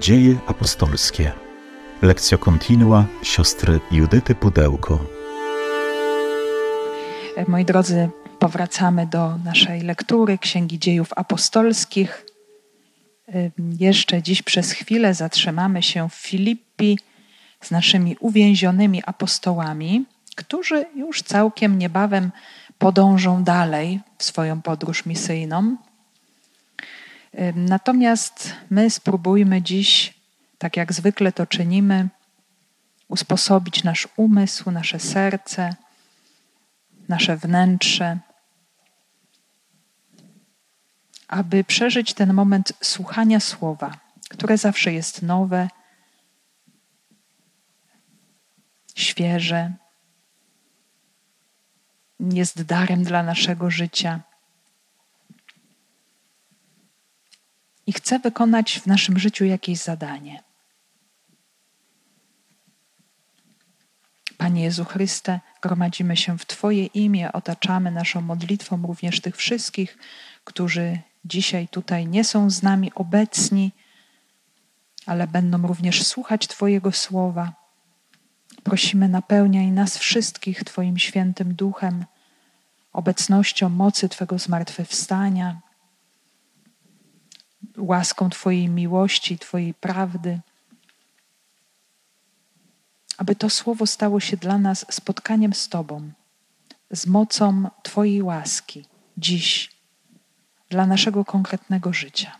Dzieje apostolskie. Lekcja kontinua siostry Judyty Pudełko. Moi drodzy, powracamy do naszej lektury Księgi Dziejów Apostolskich. Jeszcze dziś przez chwilę zatrzymamy się w Filippi z naszymi uwięzionymi apostołami, którzy już całkiem niebawem podążą dalej w swoją podróż misyjną. Natomiast my spróbujmy dziś, tak jak zwykle to czynimy, usposobić nasz umysł, nasze serce, nasze wnętrze, aby przeżyć ten moment słuchania słowa, które zawsze jest nowe, świeże, jest darem dla naszego życia. I chce wykonać w naszym życiu jakieś zadanie. Panie Jezu Chryste, gromadzimy się w Twoje imię, otaczamy naszą modlitwą również tych wszystkich, którzy dzisiaj tutaj nie są z nami obecni, ale będą również słuchać Twojego słowa. Prosimy, napełniaj nas wszystkich Twoim świętym duchem, obecnością mocy Twego zmartwychwstania łaską Twojej miłości, Twojej prawdy. Aby to słowo stało się dla nas spotkaniem z Tobą, z mocą Twojej łaski, dziś, dla naszego konkretnego życia.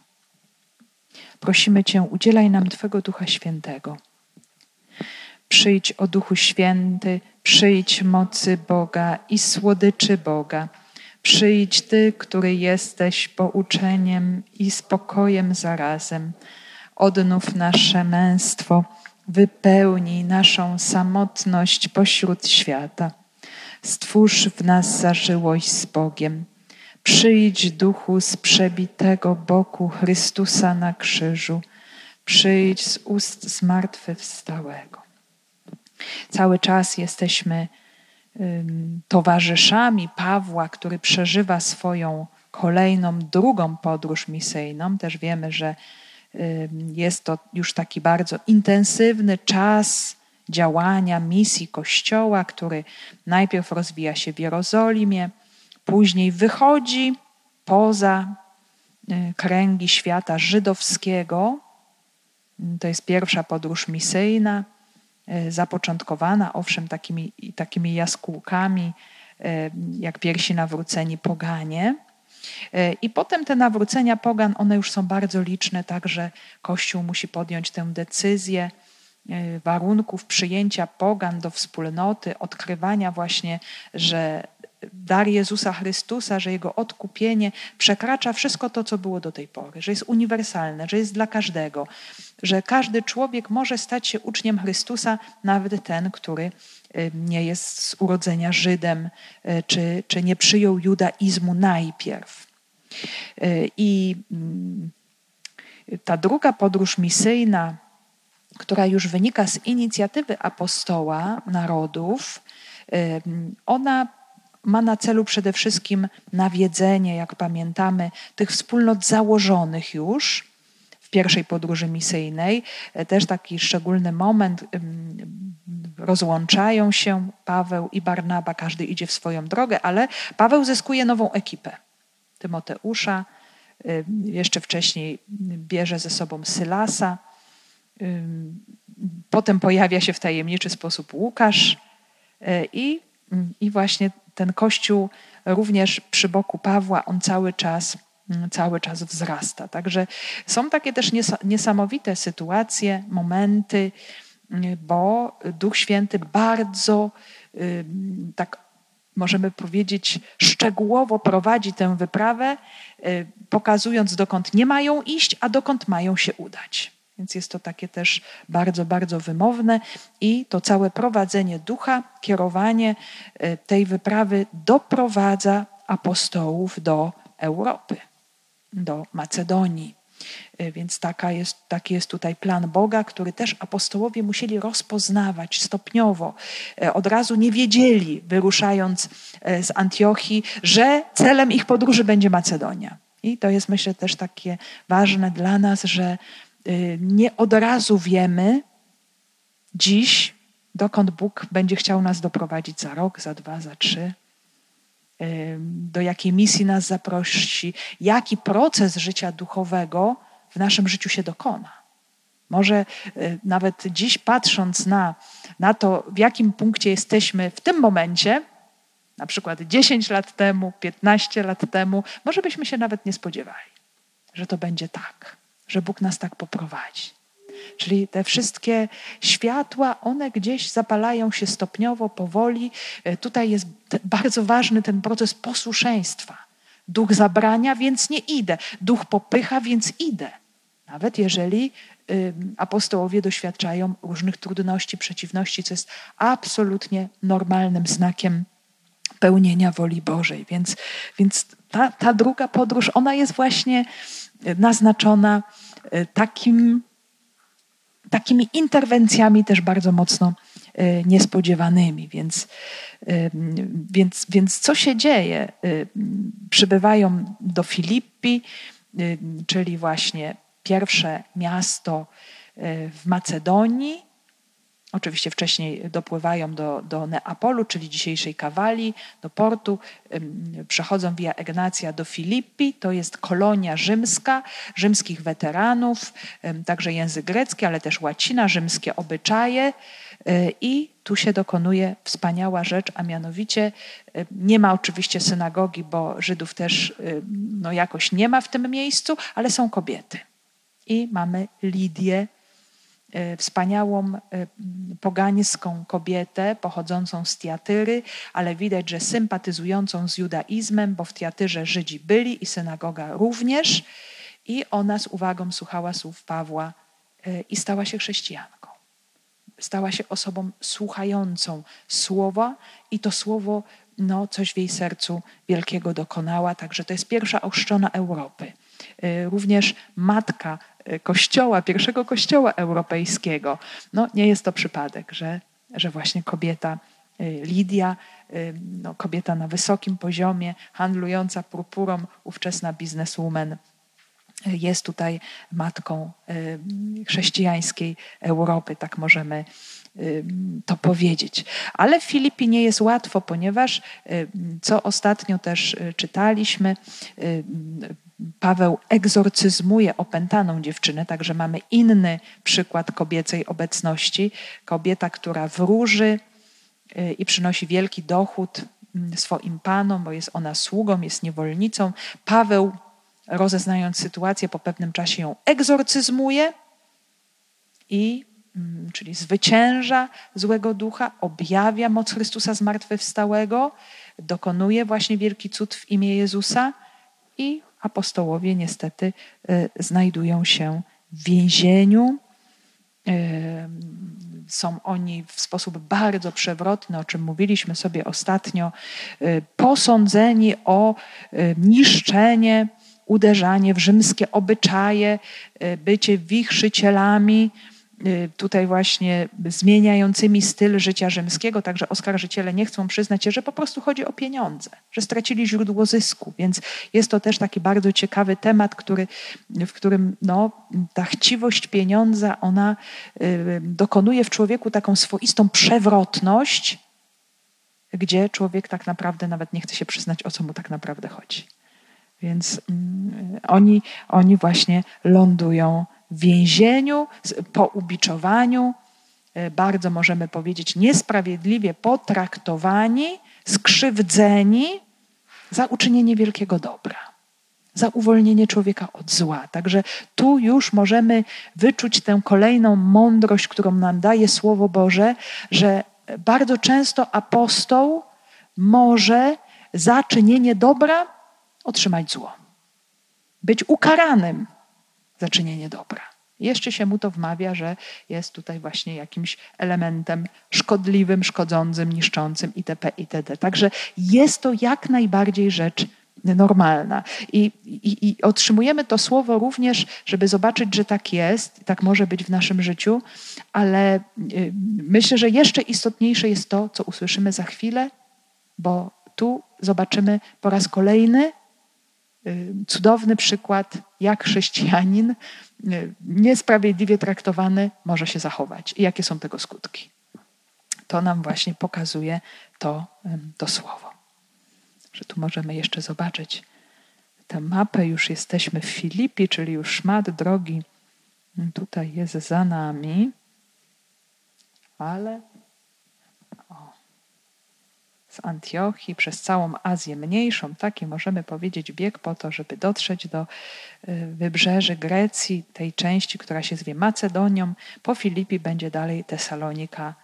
Prosimy Cię, udzielaj nam Twego Ducha Świętego. Przyjdź o Duchu Święty, przyjdź mocy Boga i słodyczy Boga Przyjdź Ty, który jesteś pouczeniem i spokojem zarazem. Odnów nasze męstwo, wypełnij naszą samotność pośród świata. Stwórz w nas zażyłość z Bogiem. Przyjdź duchu z przebitego boku Chrystusa na krzyżu. Przyjdź z ust zmartwychwstałego. Cały czas jesteśmy towarzyszami Pawła, który przeżywa swoją kolejną, drugą podróż misyjną. Też wiemy, że jest to już taki bardzo intensywny czas działania misji Kościoła, który najpierw rozwija się w Jerozolimie, później wychodzi poza y, kręgi świata żydowskiego. To jest pierwsza podróż misyjna. E, zapoczątkowana, owszem, takimi, takimi jaskółkami, e, jak pierwsi nawróceni poganie. E, I potem te nawrócenia pogan, one już są bardzo liczne, także Kościół musi podjąć tę decyzję warunków przyjęcia pogan do wspólnoty, odkrywania właśnie, że dar Jezusa Chrystusa, że Jego odkupienie przekracza wszystko to, co było do tej pory, że jest uniwersalne, że jest dla każdego, że każdy człowiek może stać się uczniem Chrystusa, nawet ten, który y, nie jest z urodzenia Żydem, y, czy, czy nie przyjął judaizmu najpierw. Y, I mm, ta druga podróż misyjna, która już wynika z inicjatywy apostoła narodów, ona ma na celu przede wszystkim nawiedzenie, jak pamiętamy, tych wspólnot założonych już w pierwszej podróży misyjnej. E, też taki szczególny moment. Rozłączają się Paweł i Barnaba, każdy idzie w swoją drogę, ale Paweł zyskuje nową ekipę. Tymoteusza, jeszcze wcześniej bierze ze sobą Sylasa. Potem pojawia się w tajemniczy sposób Łukasz e, i, i właśnie ten kościół również przy boku Pawła, on cały czas, mm, cały czas wzrasta. Także są takie też niesamowite sytuacje, momenty, mm, bo Duch Święty bardzo tak możemy powiedzieć, szczegółowo prowadzi tę wyprawę, y, pokazując dokąd nie mają iść, a dokąd mają się udać. Więc jest to takie też bardzo, bardzo wymowne i to całe prowadzenie ducha, kierowanie e, tej wyprawy doprowadza apostołów do Europy, do Macedonii. E, więc taka jest, taki jest tutaj plan Boga, który też apostołowie musieli rozpoznawać stopniowo. E, od razu nie wiedzieli, wyruszając z Antiochii, że celem ich podróży będzie Macedonia. I to jest, myślę, też takie ważne dla nas, że nie od razu wiemy dziś, dokąd Bóg będzie chciał nas doprowadzić za rok, za dwa, za trzy, do jakiej misji nas zaprosi, jaki proces życia duchowego w naszym życiu się dokona. Może y, nawet dziś patrząc na, na to, w jakim punkcie jesteśmy w tym momencie, na przykład 10 lat temu, 15 lat temu, może byśmy się nawet nie spodziewali, że to będzie tak, że Bóg nas tak poprowadzi. Czyli te wszystkie światła, one gdzieś zapalają się stopniowo, powoli. E, tutaj jest bardzo ważny ten proces posłuszeństwa. Duch zabrania, więc nie idę. Duch popycha, więc idę. Nawet jeżeli apostołowie doświadczają różnych trudności, przeciwności, co jest absolutnie normalnym znakiem pełnienia woli Bożej. Więc, więc ta, ta druga podróż, ona jest właśnie naznaczona e, takim takimi interwencjami też bardzo mocno e, niespodziewanymi. Więc, e, więc, więc co się dzieje? E, przybywają do Filippi, czyli właśnie pierwsze miasto w Macedonii, Oczywiście wcześniej dopływają do, do Neapolu, czyli dzisiejszej Kawali, do portu, przechodzą via Egnacja do Filippi, to jest kolonia rzymska, rzymskich weteranów, także język grecki, ale też łacina, rzymskie obyczaje. E, i tu się dokonuje wspaniała rzecz, a mianowicie nie ma oczywiście synagogi, bo Żydów też no, jakoś nie ma w tym miejscu, ale są kobiety. I mamy Lidię, wspaniałą e, pogańską kobietę pochodzącą z Tiatyry, ale widać, że sympatyzującą z judaizmem, bo w Tiatyrze Żydzi byli i synagoga również. I ona z uwagą słuchała słów Pawła e, i stała się chrześcijanką. Stała się osobą słuchającą słowa i to słowo no, coś w jej sercu wielkiego dokonała. Także to jest pierwsza ochrzczona Europy. Również matka kościoła, pierwszego kościoła europejskiego. No, nie jest to przypadek, że, że właśnie kobieta y, Lidia, y, no, kobieta na wysokim poziomie, handlująca purpurą, ówczesna bizneswoman, jest tutaj matką chrześcijańskiej Europy, tak możemy to powiedzieć. Ale w Filipii nie jest łatwo, ponieważ, co ostatnio też czytaliśmy, Paweł egzorcyzmuje opętaną dziewczynę, także mamy inny przykład kobiecej obecności. Kobieta, która wróży y, i przynosi wielki dochód mm, swoim panom, bo jest ona sługą, jest niewolnicą. Paweł, rozeznając sytuację, po pewnym czasie ją egzorcyzmuje i mm, czyli zwycięża złego ducha, objawia moc Chrystusa zmartwychwstałego, dokonuje właśnie wielki cud w imię Jezusa i apostołowie niestety e, znajdują się w więzieniu. E, są oni w sposób bardzo przewrotny, o czym mówiliśmy sobie ostatnio, e, posądzeni o niszczenie, uderzanie w rzymskie obyczaje, bycie wichrzycielami Y, tutaj właśnie zmieniającymi styl życia rzymskiego, także oskarżyciele nie chcą przyznać się, że po prostu chodzi o pieniądze, że stracili źródło zysku. Więc jest to też taki bardzo ciekawy temat, który, w którym no, ta chciwość pieniądza, ona y, dokonuje w człowieku taką swoistą przewrotność, gdzie człowiek tak naprawdę nawet nie chce się przyznać, o co mu tak naprawdę chodzi. Więc mm, oni, oni właśnie lądują więzieniu, po ubiczowaniu, e, bardzo możemy powiedzieć niesprawiedliwie potraktowani, skrzywdzeni za uczynienie wielkiego dobra, za uwolnienie człowieka od zła. Także tu już możemy wyczuć tę kolejną mądrość, którą nam daje Słowo Boże, że bardzo często apostoł może za czynienie dobra otrzymać zło, być ukaranym za czynienie dobra. Jeszcze się mu to wmawia, że jest tutaj właśnie jakimś elementem szkodliwym, szkodzącym, niszczącym itp. itd. Także jest to jak najbardziej rzecz normalna. I, i, I, otrzymujemy to słowo również, żeby zobaczyć, że tak jest, tak może być w naszym życiu, ale y, myślę, że jeszcze istotniejsze jest to, co usłyszymy za chwilę, bo tu zobaczymy po raz kolejny cudowny przykład, jak chrześcijanin niesprawiedliwie traktowany może się zachować i jakie są tego skutki. To nam właśnie pokazuje to, to słowo. Że tu możemy jeszcze zobaczyć tę mapę. Już jesteśmy w Filipi, czyli już szmat drogi tutaj jest za nami. Ale z Antiochii przez całą Azję Mniejszą, taki możemy powiedzieć bieg po to, żeby dotrzeć do y, wybrzeży Grecji, tej części, która się zwie Macedonią. Po Filipi będzie dalej Tesalonika,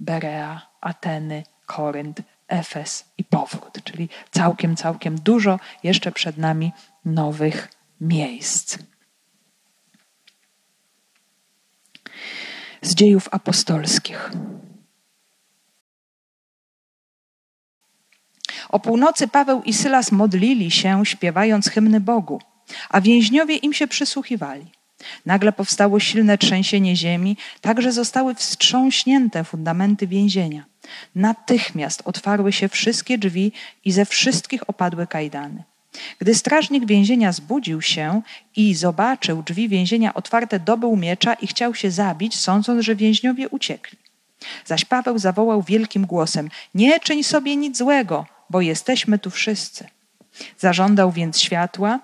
Berea, Ateny, Korynt, Efes i powrót, czyli całkiem, całkiem dużo jeszcze przed nami nowych miejsc. Z dziejów apostolskich. O północy Paweł i Sylas modlili się, śpiewając hymny Bogu, a więźniowie im się przysłuchiwali. Nagle powstało silne trzęsienie ziemi, tak że zostały wstrząśnięte fundamenty więzienia. Natychmiast otwarły się wszystkie drzwi i ze wszystkich opadły kajdany. Gdy strażnik więzienia zbudził się i zobaczył drzwi więzienia otwarte, dobył miecza i chciał się zabić, sądząc, że więźniowie uciekli. Zaś Paweł zawołał wielkim głosem: Nie czyń sobie nic złego, bo jesteśmy tu wszyscy. Zażądał więc światła,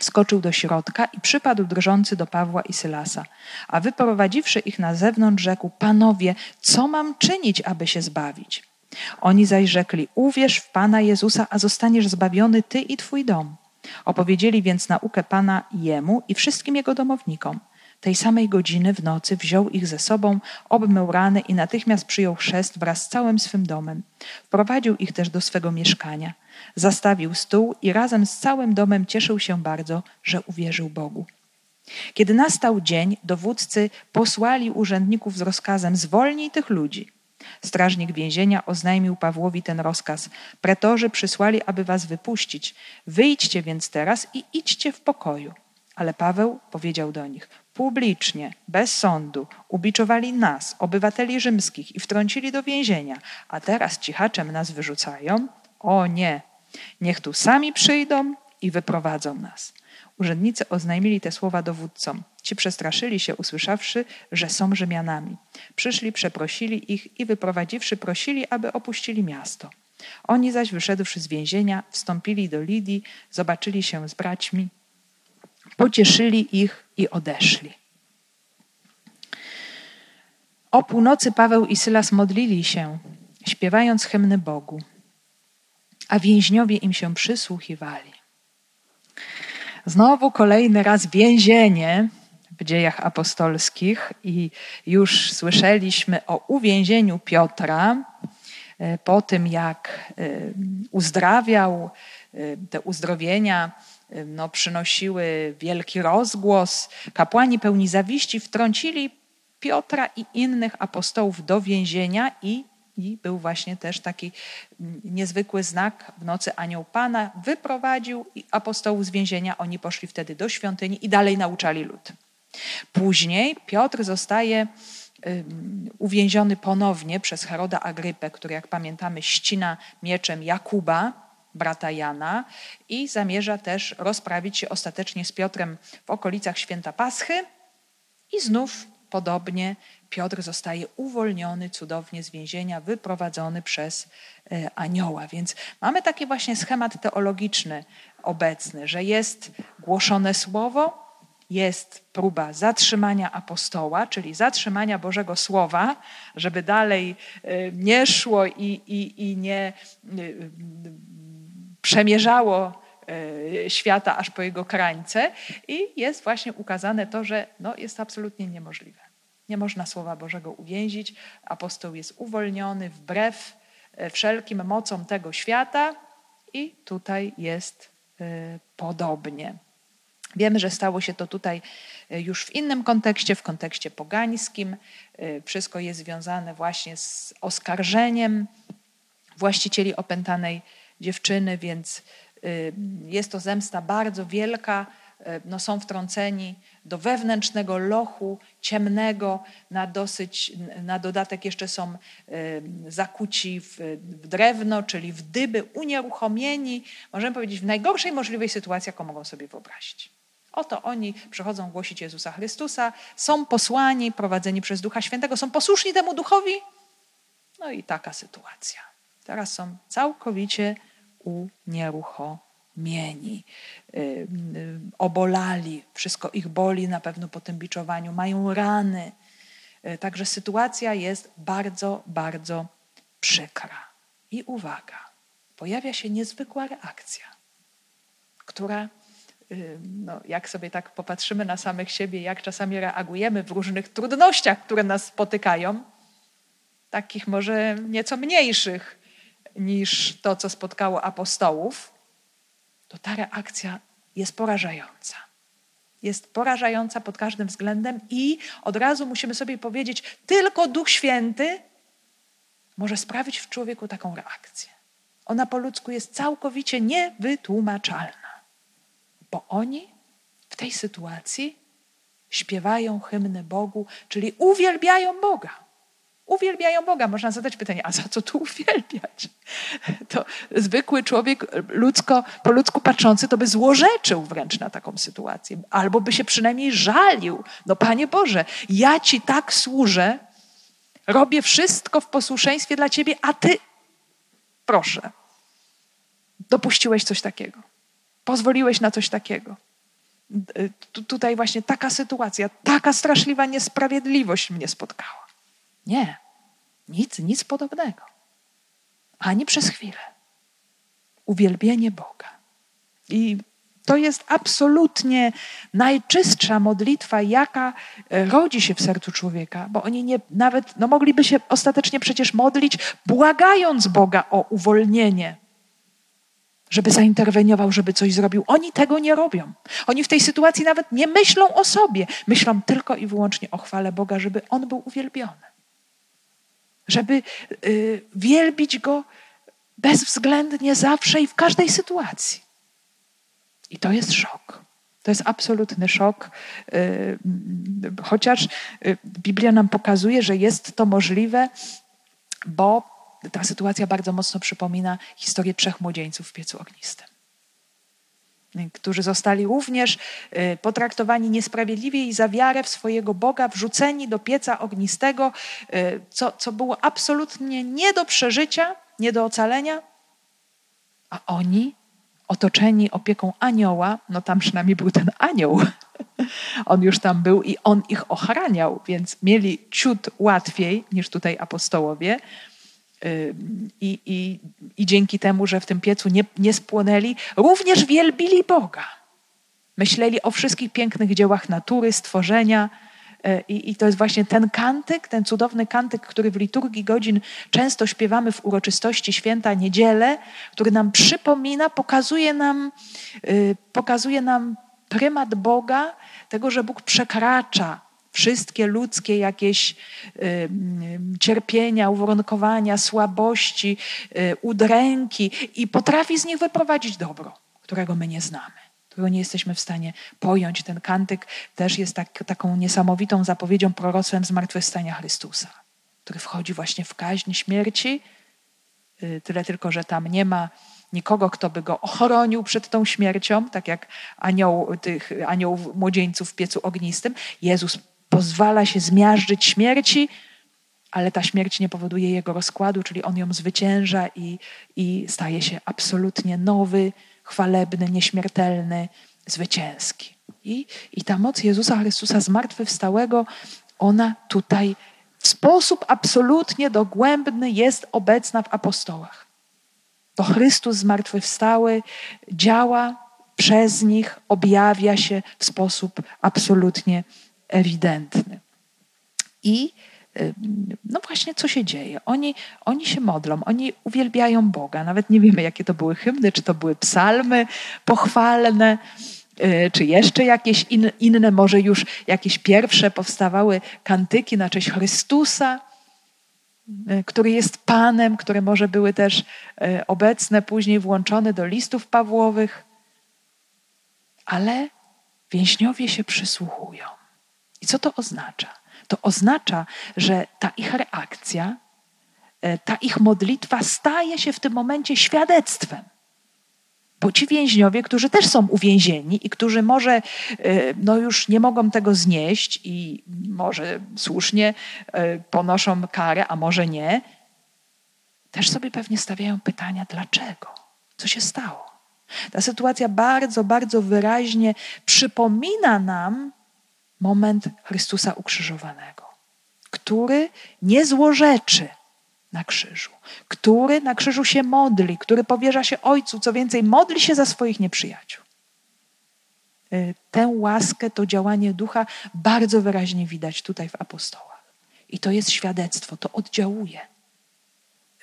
wskoczył do środka i przypadł drżący do Pawła i Sylasa. A wyprowadziwszy ich na zewnątrz, rzekł: Panowie, co mam czynić, aby się zbawić? Oni zaś rzekli: Uwierz w Pana Jezusa, a zostaniesz zbawiony ty i twój dom. Opowiedzieli więc naukę Pana jemu i wszystkim jego domownikom. Tej samej godziny w nocy wziął ich ze sobą, obmył rany i natychmiast przyjął chrzest wraz z całym swym domem. Wprowadził ich też do swego mieszkania. Zastawił stół i razem z całym domem cieszył się bardzo, że uwierzył Bogu. Kiedy nastał dzień, dowódcy posłali urzędników z rozkazem: Zwolnij tych ludzi. Strażnik więzienia oznajmił Pawłowi ten rozkaz. Pretorzy przysłali, aby was wypuścić. Wyjdźcie więc teraz i idźcie w pokoju. Ale Paweł powiedział do nich: publicznie, bez sądu, ubiczowali nas, obywateli rzymskich, i wtrącili do więzienia, a teraz cichaczem nas wyrzucają? O nie, niech tu sami przyjdą i wyprowadzą nas. Urzędnicy oznajmili te słowa dowódcom. Ci przestraszyli się, usłyszawszy, że są Rzymianami. Przyszli, przeprosili ich i wyprowadziwszy, prosili, aby opuścili miasto. Oni zaś, wyszedłszy z więzienia, wstąpili do Lidii, zobaczyli się z braćmi, pocieszyli ich i odeszli. O północy Paweł i Sylas modlili się, śpiewając hymny Bogu, a więźniowie im się przysłuchiwali. Znowu kolejny raz więzienie w dziejach apostolskich i już słyszeliśmy o uwięzieniu Piotra e, po tym, jak e, uzdrawiał e, te uzdrowienia no, przynosiły wielki rozgłos. Kapłani pełni zawiści wtrącili Piotra i innych apostołów do więzienia i, i był właśnie też taki niezwykły znak w nocy anioł Pana wyprowadził apostołów z więzienia. Oni poszli wtedy do świątyni i dalej nauczali lud. Później Piotr zostaje uwięziony ponownie przez Heroda Agrypę, który jak pamiętamy ścina mieczem Jakuba, brata Jana i zamierza też rozprawić się ostatecznie z Piotrem w okolicach święta Paschy i znów podobnie Piotr zostaje uwolniony cudownie z więzienia, wyprowadzony przez e, anioła. Więc mamy taki właśnie schemat teologiczny obecny, że jest głoszone słowo, jest próba zatrzymania apostoła, czyli zatrzymania Bożego Słowa, żeby dalej e, nie szło i, i, i nie e, przemierzało e, świata aż po jego krańce i jest właśnie ukazane to, że no, jest absolutnie niemożliwe. Nie można Słowa Bożego uwięzić. Apostoł jest uwolniony wbrew e, wszelkim mocom tego świata i tutaj jest e, podobnie. Wiemy, że stało się to tutaj już w innym kontekście, w kontekście pogańskim. Wszystko jest związane właśnie z oskarżeniem właścicieli opętanej dziewczyny, więc y, jest to zemsta bardzo wielka, e, no, są wtrąceni do wewnętrznego lochu ciemnego, na, dosyć, na dodatek jeszcze są e, zakuci w, w drewno, czyli w dyby, unieruchomieni, możemy powiedzieć, w najgorszej możliwej sytuacji, jaką mogą sobie wyobrazić. Oto oni przychodzą głosić Jezusa Chrystusa, są posłani, prowadzeni przez Ducha Świętego, są posłuszni temu Duchowi. No i taka sytuacja. Teraz są całkowicie unieruchomieni, y, y, obolali, wszystko ich boli na pewno po tym biczowaniu, mają rany. Y, także sytuacja jest bardzo, bardzo przykra. I uwaga, pojawia się niezwykła reakcja, która, no, jak sobie tak popatrzymy na samych siebie, jak czasami reagujemy w różnych trudnościach, które nas spotykają, takich może nieco mniejszych, niż to, co spotkało apostołów, to ta reakcja jest porażająca. Jest porażająca pod każdym względem i od razu musimy sobie powiedzieć, tylko Duch Święty może sprawić w człowieku taką reakcję. Ona po ludzku jest całkowicie niewytłumaczalna, bo oni w tej sytuacji śpiewają hymny Bogu, czyli uwielbiają Boga. Uwielbiają Boga. Można zadać pytanie, a za co tu uwielbiać? To zwykły człowiek ludzko, po ludzku patrzący to by złorzeczył wręcz na taką sytuację. Albo by się przynajmniej żalił. No Panie Boże, ja Ci tak służę, robię wszystko w posłuszeństwie dla Ciebie, a Ty, proszę, dopuściłeś coś takiego. Pozwoliłeś na coś takiego. Tutaj właśnie taka sytuacja, taka straszliwa niesprawiedliwość mnie spotkała. Nie, nic, nic podobnego. Ani przez chwilę. Uwielbienie Boga. I to jest absolutnie najczystsza modlitwa, jaka e, rodzi się w sercu człowieka, bo oni nie, nawet no mogliby się ostatecznie przecież modlić, błagając Boga o uwolnienie, żeby zainterweniował, żeby coś zrobił. Oni tego nie robią. Oni w tej sytuacji nawet nie myślą o sobie, myślą tylko i wyłącznie o chwale Boga, żeby On był uwielbiony żeby y, wielbić Go bezwzględnie zawsze i w każdej sytuacji. I to jest szok. To jest absolutny szok, y, chociaż y, Biblia nam pokazuje, że jest to możliwe, bo ta sytuacja bardzo mocno przypomina historię trzech młodzieńców w piecu ognistym którzy zostali również y, potraktowani niesprawiedliwie i za wiarę w swojego Boga wrzuceni do pieca ognistego, y, co, co było absolutnie nie do przeżycia, nie do ocalenia, a oni, otoczeni opieką anioła, no tam przynajmniej był ten anioł, on już tam był i on ich ochraniał, więc mieli ciut łatwiej niż tutaj apostołowie. I, i, I dzięki temu, że w tym piecu nie, nie spłonęli, również wielbili Boga. Myśleli o wszystkich pięknych dziełach natury, stworzenia. E, I, I, to jest właśnie ten kantyk, ten cudowny kantyk, który w liturgii godzin często śpiewamy w uroczystości święta niedzielę, który nam przypomina, pokazuje nam, y, pokazuje nam prymat Boga, tego, że Bóg przekracza wszystkie ludzkie jakieś cierpienia, uwarunkowania, słabości, y, udręki i potrafi z nich wyprowadzić dobro, którego my nie znamy którego nie jesteśmy w stanie pojąć. Ten kantyk też jest tak, taką niesamowitą zapowiedzią, proroctwem zmartwychwstania Chrystusa, który wchodzi właśnie w kaźń śmierci. Y, tyle tylko, że tam nie ma nikogo, kto by go ochronił przed tą śmiercią, tak jak anioł, tych aniołów młodzieńców w piecu ognistym. Jezus pozwala się zmiażdżyć śmierci, ale ta śmierć nie powoduje jego rozkładu, czyli on ją zwycięża i, i staje się absolutnie nowy, chwalebny, nieśmiertelny, zwycięski. I, I ta moc Jezusa Chrystusa zmartwychwstałego, ona tutaj w sposób absolutnie dogłębny jest obecna w apostołach. To Chrystus zmartwychwstały działa przez nich, objawia się w sposób absolutnie ewidentny. I y, no właśnie, co się dzieje? Oni, oni się modlą, oni uwielbiają Boga. Nawet nie wiemy, jakie to były hymny, czy to były psalmy pochwalne, y, czy jeszcze jakieś in, inne, może już jakieś pierwsze powstawały kantyki na cześć Chrystusa, y, który jest Panem, które może były też obecne, później włączone do listów Pawłowych. Ale więźniowie się przysłuchują. I co to oznacza? To oznacza, że ta ich reakcja, e, ta ich modlitwa staje się w tym momencie świadectwem. Bo ci więźniowie, którzy też są uwięzieni i którzy może e, no już nie mogą tego znieść i może słusznie e, ponoszą karę, a może nie, też sobie pewnie stawiają pytania, dlaczego? Co się stało? Ta sytuacja bardzo, bardzo wyraźnie przypomina nam moment Chrystusa ukrzyżowanego, który nie złorzeczy na krzyżu, który na krzyżu się modli, który powierza się Ojcu, co więcej, modli się za swoich nieprzyjaciół. Y, tę łaskę, to działanie ducha bardzo wyraźnie widać tutaj w apostołach. I to jest świadectwo, to oddziałuje.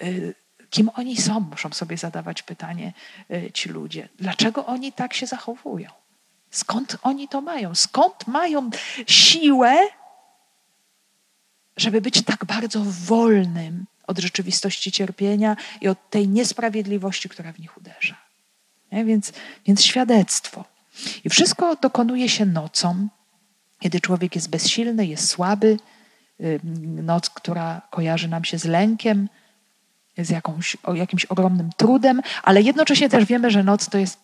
Y, kim oni są, muszą sobie zadawać pytanie y, ci ludzie. Dlaczego oni tak się zachowują? Skąd oni to mają? Skąd mają siłę, żeby być tak bardzo wolnym od rzeczywistości cierpienia i od tej niesprawiedliwości, która w nich uderza? Nie? Więc, więc świadectwo. I wszystko dokonuje się nocą, kiedy człowiek jest bezsilny, jest słaby. Noc, która kojarzy nam się z lękiem, z jakąś, jakimś ogromnym trudem, ale jednocześnie też wiemy, że noc to jest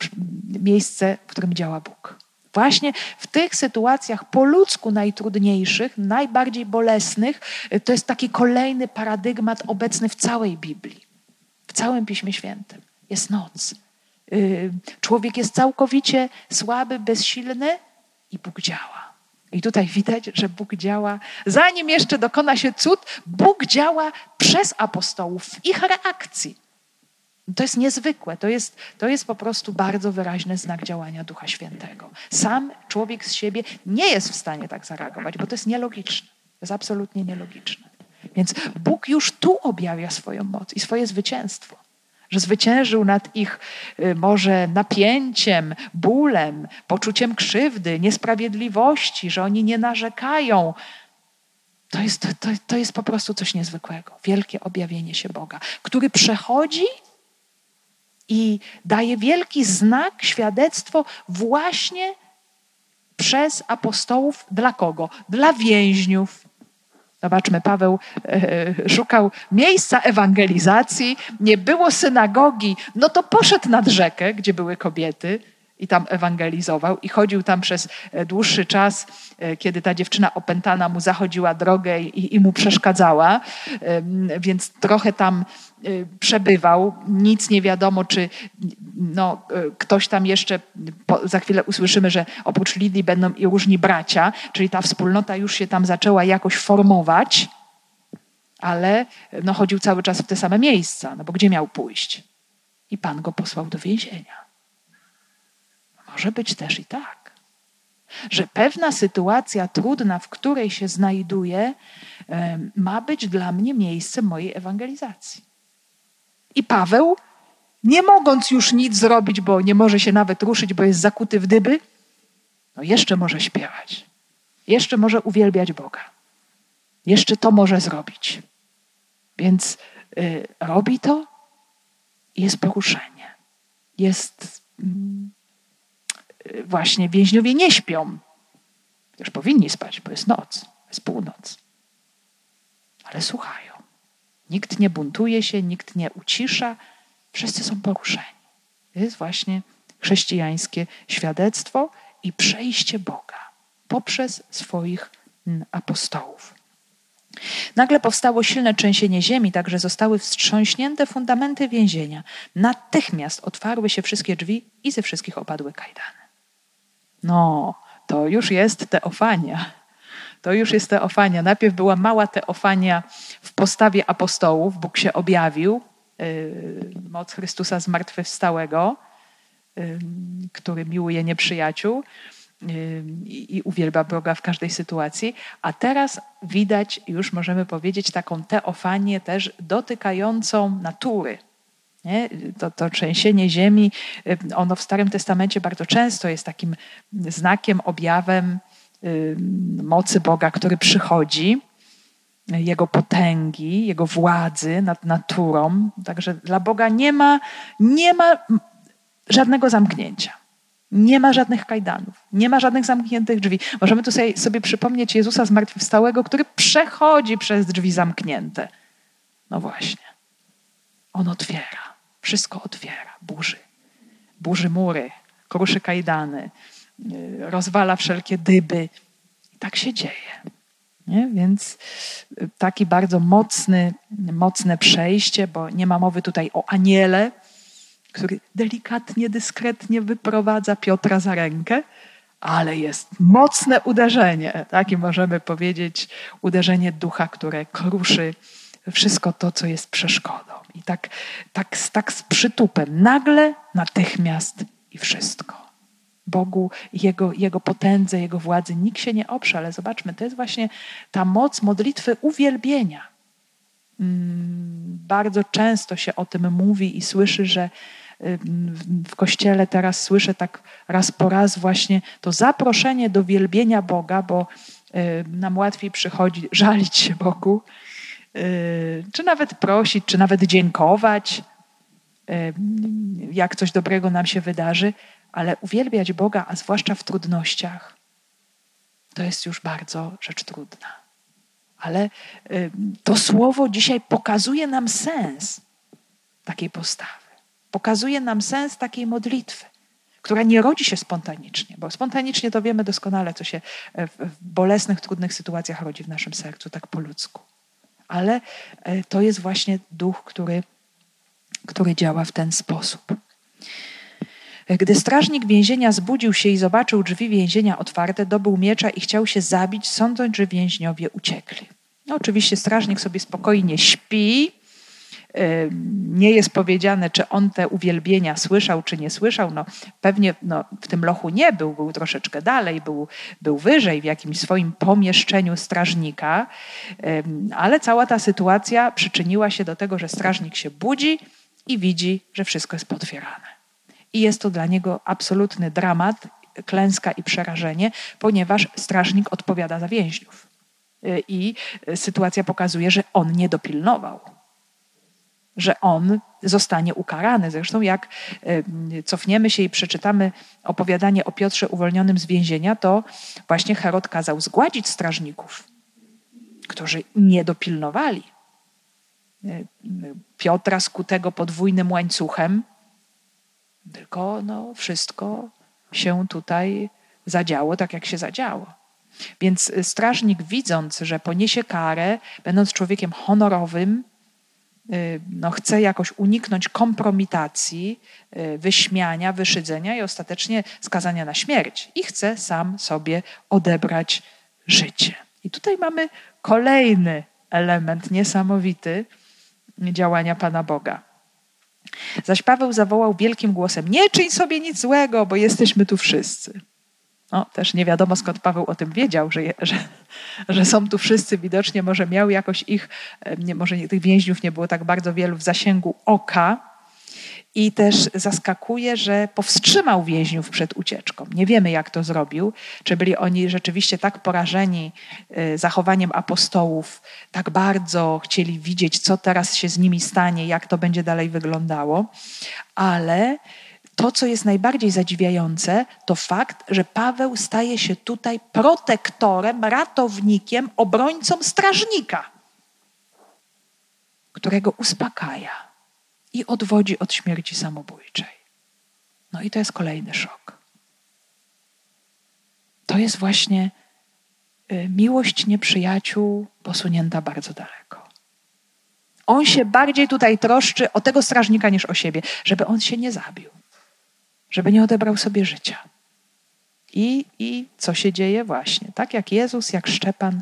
miejsce, w którym działa Bóg. Właśnie w tych sytuacjach po ludzku najtrudniejszych, najbardziej bolesnych, to jest taki kolejny paradygmat obecny w całej Biblii, w całym Piśmie Świętym. Jest noc. Y, człowiek jest całkowicie słaby, bezsilny i Bóg działa. I tutaj widać, że Bóg działa, zanim jeszcze dokona się cud, Bóg działa przez apostołów w ich reakcji. To jest niezwykłe, to jest, to jest po prostu bardzo wyraźny znak działania Ducha Świętego. Sam człowiek z siebie nie jest w stanie tak zareagować, bo to jest nielogiczne. To jest absolutnie nielogiczne. Więc Bóg już tu objawia swoją moc i swoje zwycięstwo że zwyciężył nad ich y, może napięciem, bólem, poczuciem krzywdy, niesprawiedliwości, że oni nie narzekają. To jest, to, to jest po prostu coś niezwykłego. Wielkie objawienie się Boga, który przechodzi i daje wielki znak, świadectwo właśnie przez apostołów. Dla kogo? Dla więźniów, Zobaczmy, Paweł e, szukał miejsca ewangelizacji, nie było synagogi, no to poszedł nad rzekę, gdzie były kobiety i tam ewangelizował i chodził tam przez e, dłuższy czas, e, kiedy ta dziewczyna opętana mu zachodziła drogę i, i mu przeszkadzała, więc trochę tam Y, przebywał. Nic nie wiadomo, czy no, ktoś tam jeszcze, za chwilę usłyszymy, że oprócz Lidii będą i różni bracia, czyli ta wspólnota już się tam zaczęła jakoś formować, ale no, chodził cały czas w te same miejsca, no bo gdzie miał pójść? I Pan go posłał do więzienia. Może być też i tak, że pewna sytuacja trudna, w której się znajduję, ma być dla mnie miejscem mojej ewangelizacji. I Paweł, nie mogąc już nic zrobić, bo nie może się nawet ruszyć, bo jest zakuty w dyby, no jeszcze może śpiewać. Jeszcze może uwielbiać Boga. Jeszcze to może zrobić. Więc y, robi to i jest poruszenie. Jest y, właśnie więźniowie nie śpią. Już powinni spać, bo jest noc, jest północ. Ale słuchają. Nikt nie buntuje się, nikt nie ucisza, wszyscy są poruszeni. To jest właśnie chrześcijańskie świadectwo i przejście Boga poprzez swoich mm, apostołów. Nagle powstało silne trzęsienie ziemi, także zostały wstrząśnięte fundamenty więzienia. Natychmiast otwarły się wszystkie drzwi i ze wszystkich opadły kajdany. No, to już jest teofania. To już jest teofania. Najpierw była mała teofania w postawie apostołów. Bóg się objawił, y, moc Chrystusa zmartwychwstałego, y, który miłuje nieprzyjaciół y, i uwielbia Boga w każdej sytuacji. A teraz widać, już możemy powiedzieć, taką teofanię też dotykającą natury. Nie? To, to trzęsienie ziemi, ono w Starym Testamencie bardzo często jest takim znakiem, objawem mocy Boga, który przychodzi, Jego potęgi, Jego władzy nad naturą. Także dla Boga nie ma, nie ma żadnego zamknięcia. Nie ma żadnych kajdanów, nie ma żadnych zamkniętych drzwi. Możemy tu sobie, sobie przypomnieć Jezusa zmartwychwstałego, który przechodzi przez drzwi zamknięte. No właśnie. On otwiera, wszystko otwiera, burzy. Burzy mury, kruszy kajdany, y, rozwala wszelkie dyby. I tak się dzieje. Nie? Więc y, taki bardzo mocny, mocne przejście, bo nie ma mowy tutaj o aniele, który delikatnie, dyskretnie wyprowadza Piotra za rękę, ale jest mocne uderzenie, tak? I możemy powiedzieć uderzenie ducha, które kruszy wszystko to, co jest przeszkodą. I tak, tak, tak z przytupem, nagle, natychmiast i wszystko. Bogu, Jego, Jego potędze, Jego władzy nikt się nie oprze, ale zobaczmy, to jest właśnie ta moc modlitwy uwielbienia. Mm, bardzo często się o tym mówi i słyszy, że w kościele teraz słyszę tak raz po raz właśnie to zaproszenie do wielbienia Boga, bo nam łatwiej przychodzi żalić się Bogu, czy nawet prosić, czy nawet dziękować, jak coś dobrego nam się wydarzy, ale uwielbiać Boga, a zwłaszcza w trudnościach, to jest już bardzo rzecz trudna. Ale to słowo dzisiaj pokazuje nam sens takiej postawy. Pokazuje nam sens takiej modlitwy, która nie rodzi się spontanicznie, bo spontanicznie to wiemy doskonale, co się w bolesnych, trudnych sytuacjach rodzi w naszym sercu, tak po ludzku. Ale e, to jest właśnie duch, który, który działa w ten sposób. Gdy strażnik więzienia zbudził się i zobaczył drzwi więzienia otwarte, dobył miecza i chciał się zabić, sądząc, że więźniowie uciekli. No, oczywiście strażnik sobie spokojnie śpi, nie jest powiedziane, czy on te uwielbienia słyszał, czy nie słyszał. No, pewnie no, w tym lochu nie był, był troszeczkę dalej, był, był wyżej w jakimś swoim pomieszczeniu strażnika, ale cała ta sytuacja przyczyniła się do tego, że strażnik się budzi i widzi, że wszystko jest potwierane. I jest to dla niego absolutny dramat, klęska i przerażenie, ponieważ strażnik odpowiada za więźniów. Y, I sytuacja pokazuje, że on nie dopilnował że on zostanie ukarany. Zresztą, jak e, cofniemy się i przeczytamy opowiadanie o Piotrze uwolnionym z więzienia, to właśnie Herod kazał zgładzić strażników, którzy nie dopilnowali. E, Piotra skutego podwójnym łańcuchem, tylko no, wszystko się tutaj zadziało tak, jak się zadziało. Więc strażnik, widząc, że poniesie karę, będąc człowiekiem honorowym, no, chce jakoś uniknąć kompromitacji, y, wyśmiania, wyszydzenia i ostatecznie skazania na śmierć. I chce sam sobie odebrać życie. I tutaj mamy kolejny element niesamowity działania Pana Boga. Zaś Paweł zawołał wielkim głosem: Nie czyń sobie nic złego, bo jesteśmy tu wszyscy. No, też nie wiadomo skąd Paweł o tym wiedział, że, że, że są tu wszyscy. Widocznie może miał jakoś ich, może tych więźniów nie było tak bardzo wielu w zasięgu oka. I też zaskakuje, że powstrzymał więźniów przed ucieczką. Nie wiemy, jak to zrobił. Czy byli oni rzeczywiście tak porażeni y, zachowaniem apostołów, tak bardzo chcieli widzieć, co teraz się z nimi stanie, jak to będzie dalej wyglądało. Ale to, co jest najbardziej zadziwiające, to fakt, że Paweł staje się tutaj protektorem, ratownikiem, obrońcą strażnika, którego uspokaja i odwodzi od śmierci samobójczej. No i to jest kolejny szok. To jest właśnie y, miłość nieprzyjaciół posunięta bardzo daleko. On się bardziej tutaj troszczy o tego strażnika niż o siebie, żeby on się nie zabił żeby nie odebrał sobie życia. I, I co się dzieje właśnie? Tak jak Jezus, jak Szczepan,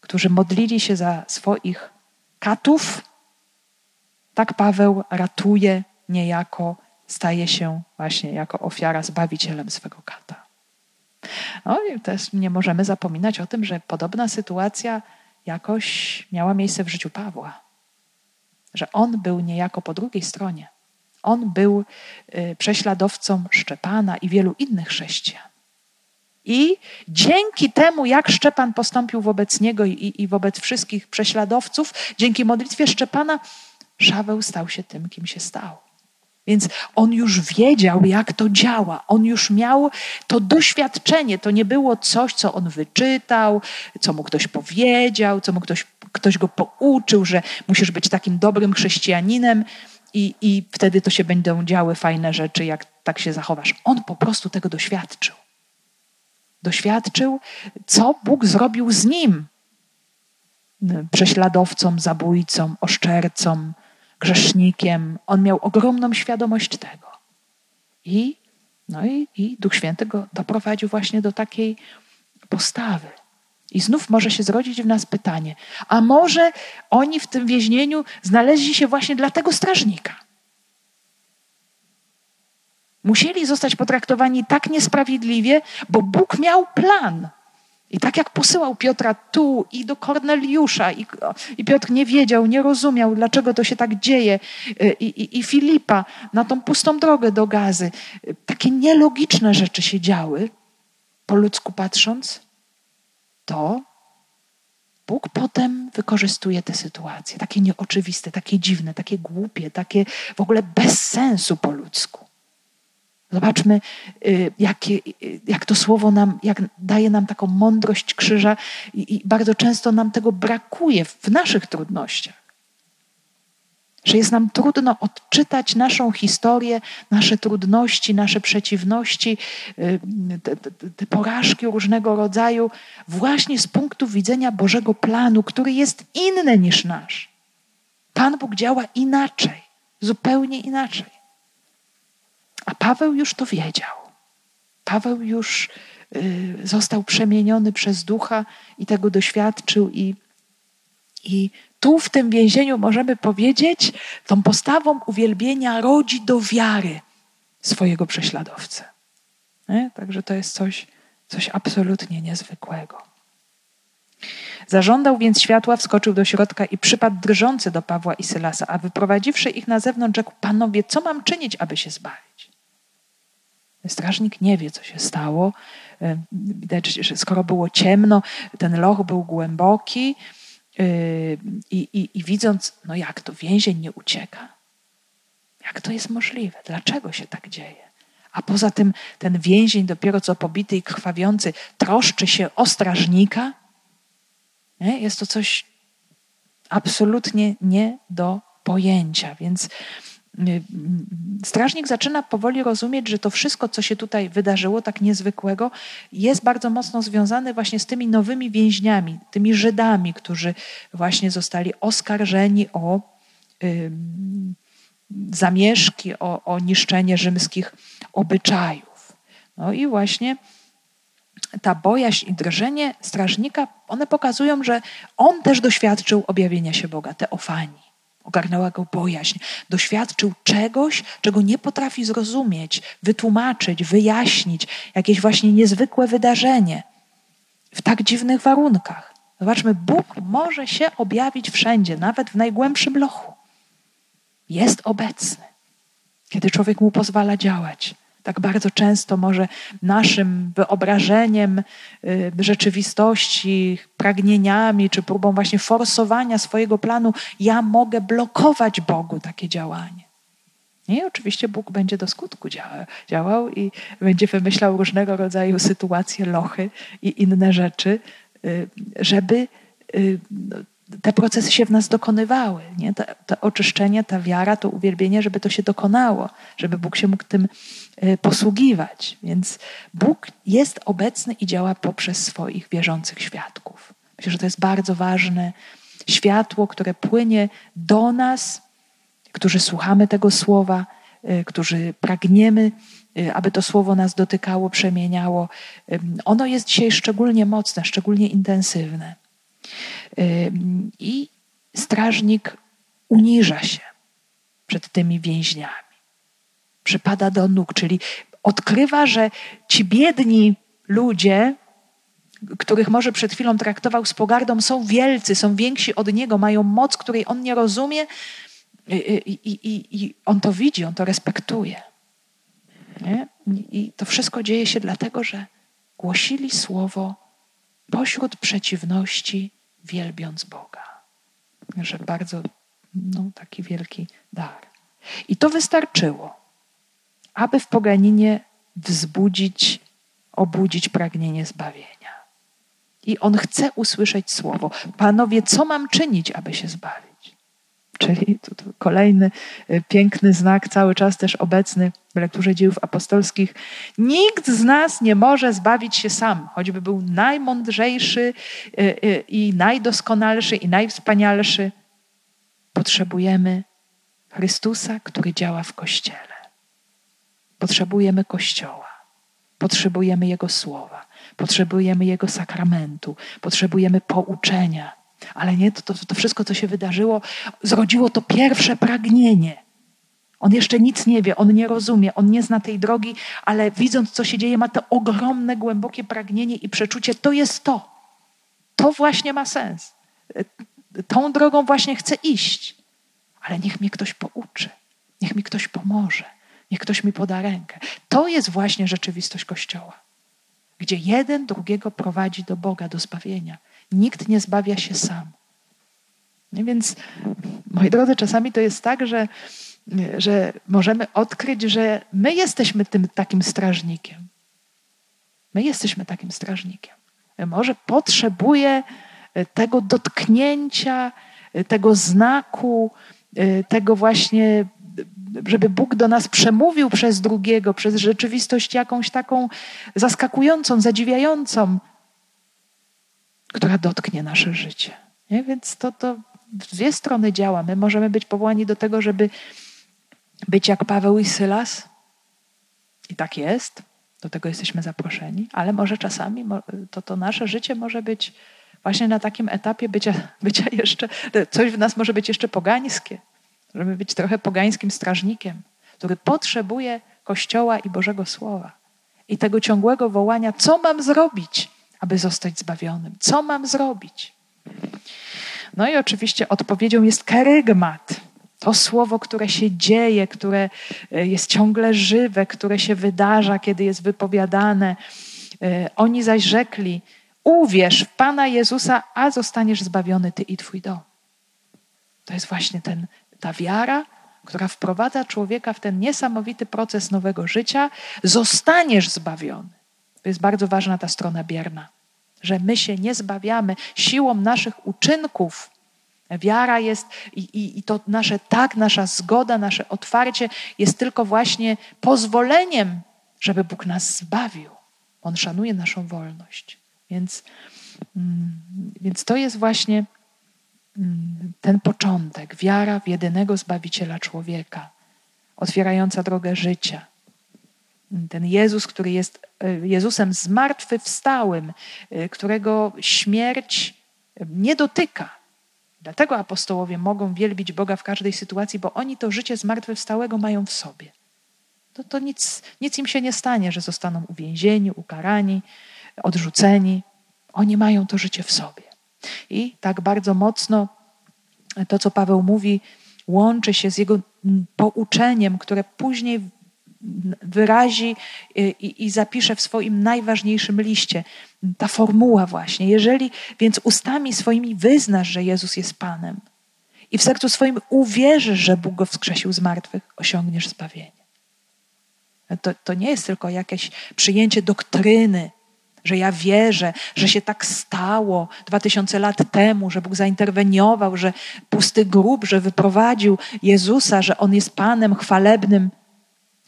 którzy modlili się za swoich katów, tak Paweł ratuje niejako, staje się właśnie jako ofiara zbawicielem swego kata. No i też nie możemy zapominać o tym, że podobna sytuacja jakoś miała miejsce w życiu Pawła. Że on był niejako po drugiej stronie. On był y, prześladowcą Szczepana i wielu innych chrześcijan. I dzięki temu, jak Szczepan postąpił wobec niego i, i wobec wszystkich prześladowców, dzięki modlitwie Szczepana, Szaweł stał się tym, kim się stał. Więc on już wiedział, jak to działa. On już miał to doświadczenie. To nie było coś, co on wyczytał, co mu ktoś powiedział, co mu ktoś, ktoś go pouczył, że musisz być takim dobrym chrześcijaninem i, i wtedy to się będą działy fajne rzeczy, jak tak się zachowasz. On po prostu tego doświadczył. Doświadczył, co Bóg zrobił z nim. Prześladowcą, zabójcą, oszczercą, grzesznikiem. On miał ogromną świadomość tego. I, no i, i Duch Święty go doprowadził właśnie do takiej postawy. I znów może się zrodzić w nas pytanie, a może oni w tym więzieniu znaleźli się właśnie dla tego strażnika? Musieli zostać potraktowani tak niesprawiedliwie, bo Bóg miał plan. I tak jak posyłał Piotra tu i do Korneliusza, i, i Piotr nie wiedział, nie rozumiał, dlaczego to się tak dzieje, i, i, i Filipa na tą pustą drogę do gazy. Takie nielogiczne rzeczy się działy, po ludzku patrząc, to Bóg potem wykorzystuje te sytuacje, takie nieoczywiste, takie dziwne, takie głupie, takie w ogóle bez sensu po ludzku. Zobaczmy, y, jakie, y, jak to słowo nam, jak daje nam taką mądrość krzyża i, i bardzo często nam tego brakuje w naszych trudnościach. Że jest nam trudno odczytać naszą historię, nasze trudności, nasze przeciwności, y, te, te, te porażki różnego rodzaju, właśnie z punktu widzenia Bożego planu, który jest inny niż nasz. Pan Bóg działa inaczej, zupełnie inaczej. A Paweł już to wiedział. Paweł już y, został przemieniony przez ducha i tego doświadczył, i, i tu w tym więzieniu możemy powiedzieć, tą postawą uwielbienia rodzi do wiary swojego prześladowcę. Nie? Także to jest coś, coś absolutnie niezwykłego. Zażądał więc światła, wskoczył do środka i przypadł drżący do Pawła i Sylasa, a wyprowadziwszy ich na zewnątrz, rzekł: Panowie, co mam czynić, aby się zbawić? Strażnik nie wie, co się stało. Widać, że skoro było ciemno, ten loch był głęboki i, i, i widząc, no jak to więzień nie ucieka. Jak to jest możliwe? Dlaczego się tak dzieje? A poza tym ten więzień, dopiero co pobity i krwawiący, troszczy się o strażnika. Nie? Jest to coś absolutnie nie do pojęcia. Więc strażnik zaczyna powoli rozumieć, że to wszystko, co się tutaj wydarzyło, tak niezwykłego, jest bardzo mocno związane właśnie z tymi nowymi więźniami, tymi Żydami, którzy właśnie zostali oskarżeni o y, zamieszki, o, o niszczenie rzymskich obyczajów. No i właśnie ta bojaźń i drżenie strażnika, one pokazują, że on też doświadczył objawienia się Boga, teofanii ogarnęła go bojaźń. Doświadczył czegoś, czego nie potrafi zrozumieć, wytłumaczyć, wyjaśnić. Jakieś właśnie niezwykłe wydarzenie w tak dziwnych warunkach. Zobaczmy, Bóg może się objawić wszędzie, nawet w najgłębszym lochu. Jest obecny, kiedy człowiek mu pozwala działać tak bardzo często może naszym wyobrażeniem y, rzeczywistości, pragnieniami, czy próbą właśnie forsowania swojego planu, ja mogę blokować Bogu takie działanie. I oczywiście Bóg będzie do skutku działał, działał i będzie wymyślał różnego rodzaju sytuacje, lochy i inne rzeczy, y, żeby y, no, te procesy się w nas dokonywały. Nie? To, to oczyszczenie, ta wiara, to uwielbienie, żeby to się dokonało, żeby Bóg się mógł tym y, posługiwać. Więc Bóg jest obecny i działa poprzez swoich wierzących świadków. Myślę, że to jest bardzo ważne światło, które płynie do nas, którzy słuchamy tego słowa, y, którzy pragniemy, y, aby to słowo nas dotykało, przemieniało. Ono jest dzisiaj szczególnie mocne, szczególnie intensywne. I strażnik uniża się przed tymi więźniami. Przypada do nóg, czyli odkrywa, że ci biedni ludzie, których może przed chwilą traktował z pogardą, są wielcy, są więksi od niego, mają moc, której on nie rozumie i, i, i, i on to widzi, on to respektuje. Nie? I to wszystko dzieje się dlatego, że głosili słowo pośród przeciwności wielbiąc Boga. Że bardzo no, taki wielki dar. I to wystarczyło, aby w poganinie wzbudzić, obudzić pragnienie zbawienia. I on chce usłyszeć słowo: Panowie, co mam czynić, aby się zbawić? Czyli to, to kolejny y, piękny znak, cały czas też obecny w lekturze dziejów apostolskich. Nikt z nas nie może zbawić się sam, choćby był najmądrzejszy y, y, i najdoskonalszy i najwspanialszy. Potrzebujemy Chrystusa, który działa w Kościele. Potrzebujemy Kościoła. Potrzebujemy Jego słowa. Potrzebujemy Jego sakramentu. Potrzebujemy pouczenia ale nie, to, to, to wszystko, co się wydarzyło, zrodziło to pierwsze pragnienie. On jeszcze nic nie wie, on nie rozumie, on nie zna tej drogi, ale widząc, co się dzieje, ma to ogromne, głębokie pragnienie i przeczucie, to jest to. To właśnie ma sens. Tą drogą właśnie chcę iść. Ale niech mnie ktoś pouczy, niech mi ktoś pomoże, niech ktoś mi poda rękę. To jest właśnie rzeczywistość Kościoła, gdzie jeden drugiego prowadzi do Boga, do zbawienia. Nikt nie zbawia się sam. Więc, moi drodzy, czasami to jest tak, że, że możemy odkryć, że my jesteśmy tym takim strażnikiem. My jesteśmy takim strażnikiem. Może potrzebuje tego dotknięcia, tego znaku, tego właśnie, żeby Bóg do nas przemówił przez drugiego, przez rzeczywistość jakąś taką zaskakującą, zadziwiającą, która dotknie nasze życie. Nie? Więc to, to dwie strony działa. My możemy być powołani do tego, żeby być jak Paweł i Sylas. I tak jest. Do tego jesteśmy zaproszeni, ale może czasami to, to nasze życie może być właśnie na takim etapie bycia, bycia jeszcze, coś w nas może być jeszcze pogańskie. Możemy być trochę pogańskim strażnikiem, który potrzebuje Kościoła i Bożego Słowa. I tego ciągłego wołania, co mam zrobić, aby zostać zbawionym. Co mam zrobić? No i oczywiście odpowiedzią jest kerygmat. To słowo, które się dzieje, które e, jest ciągle żywe, które się wydarza, kiedy jest wypowiadane. E, oni zaś rzekli: Uwierz w Pana Jezusa, a zostaniesz zbawiony ty i twój dom. To jest właśnie ten, ta wiara, która wprowadza człowieka w ten niesamowity proces nowego życia. Zostaniesz zbawiony. To jest bardzo ważna ta strona bierna, że my się nie zbawiamy siłą naszych uczynków. Wiara jest i, i, i to nasze tak, nasza zgoda, nasze otwarcie jest tylko właśnie pozwoleniem, żeby Bóg nas zbawił. On szanuje naszą wolność. Więc, mm, więc to jest właśnie mm, ten początek, wiara w jedynego Zbawiciela człowieka, otwierająca drogę życia ten Jezus, który jest e, Jezusem zmartwychwstałym, e, którego śmierć nie dotyka. Dlatego apostołowie mogą wielbić Boga w każdej sytuacji, bo oni to życie zmartwychwstałego mają w sobie. To, to nic, nic im się nie stanie, że zostaną uwięzieni, ukarani, odrzuceni. Oni mają to życie w sobie. I tak bardzo mocno to, co Paweł mówi, łączy się z jego pouczeniem, które później wyrazi i, i, zapisze w swoim najważniejszym liście. Ta formuła właśnie. Jeżeli więc ustami swoimi wyznasz, że Jezus jest Panem i w sercu swoim uwierzysz, że Bóg go wskrzesił z martwych, osiągniesz zbawienie. To, to nie jest tylko jakieś przyjęcie doktryny, że ja wierzę, że się tak stało dwa tysiące lat temu, że Bóg zainterweniował, że pusty grób, że wyprowadził Jezusa, że On jest Panem chwalebnym.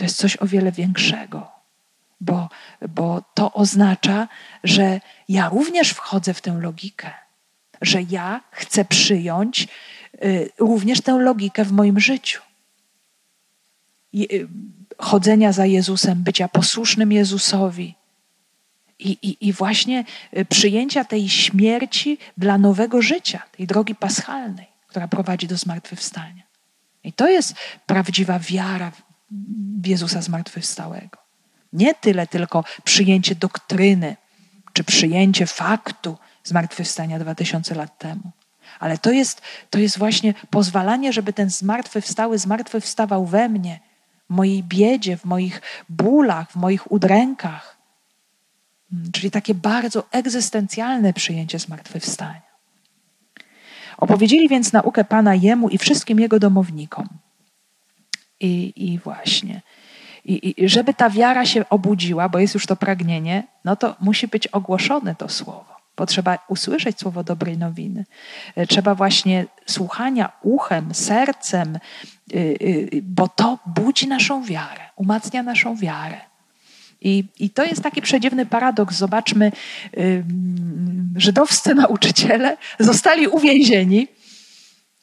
To jest coś o wiele większego, bo, bo to oznacza, że ja również wchodzę w tę logikę, że ja chcę przyjąć y, również tę logikę w moim życiu. Y, chodzenia za Jezusem, bycia posłusznym Jezusowi. I, i, I właśnie y, przyjęcia tej śmierci dla nowego życia, tej drogi paschalnej, która prowadzi do zmartwychwstania. I to jest prawdziwa wiara Jezusa zmartwychwstałego. Nie tyle tylko przyjęcie doktryny, czy przyjęcie faktu zmartwychwstania dwa tysiące lat temu. Ale to jest, to jest właśnie pozwalanie, żeby ten zmartwychwstały zmartwychwstawał we mnie, w mojej biedzie, w moich bólach, w moich udrękach. Hmm, czyli takie bardzo egzystencjalne przyjęcie zmartwychwstania. Opowiedzieli więc naukę Pana jemu i wszystkim jego domownikom. I, i właśnie. I, I żeby ta wiara się obudziła, bo jest już to pragnienie, no to musi być ogłoszone to słowo. Bo trzeba usłyszeć słowo dobrej nowiny. E, trzeba właśnie słuchania uchem, sercem, y, y, bo to budzi naszą wiarę, umacnia naszą wiarę. I, I to jest taki przedziwny paradoks. Zobaczmy, żydowscy nauczyciele zostali uwięzieni,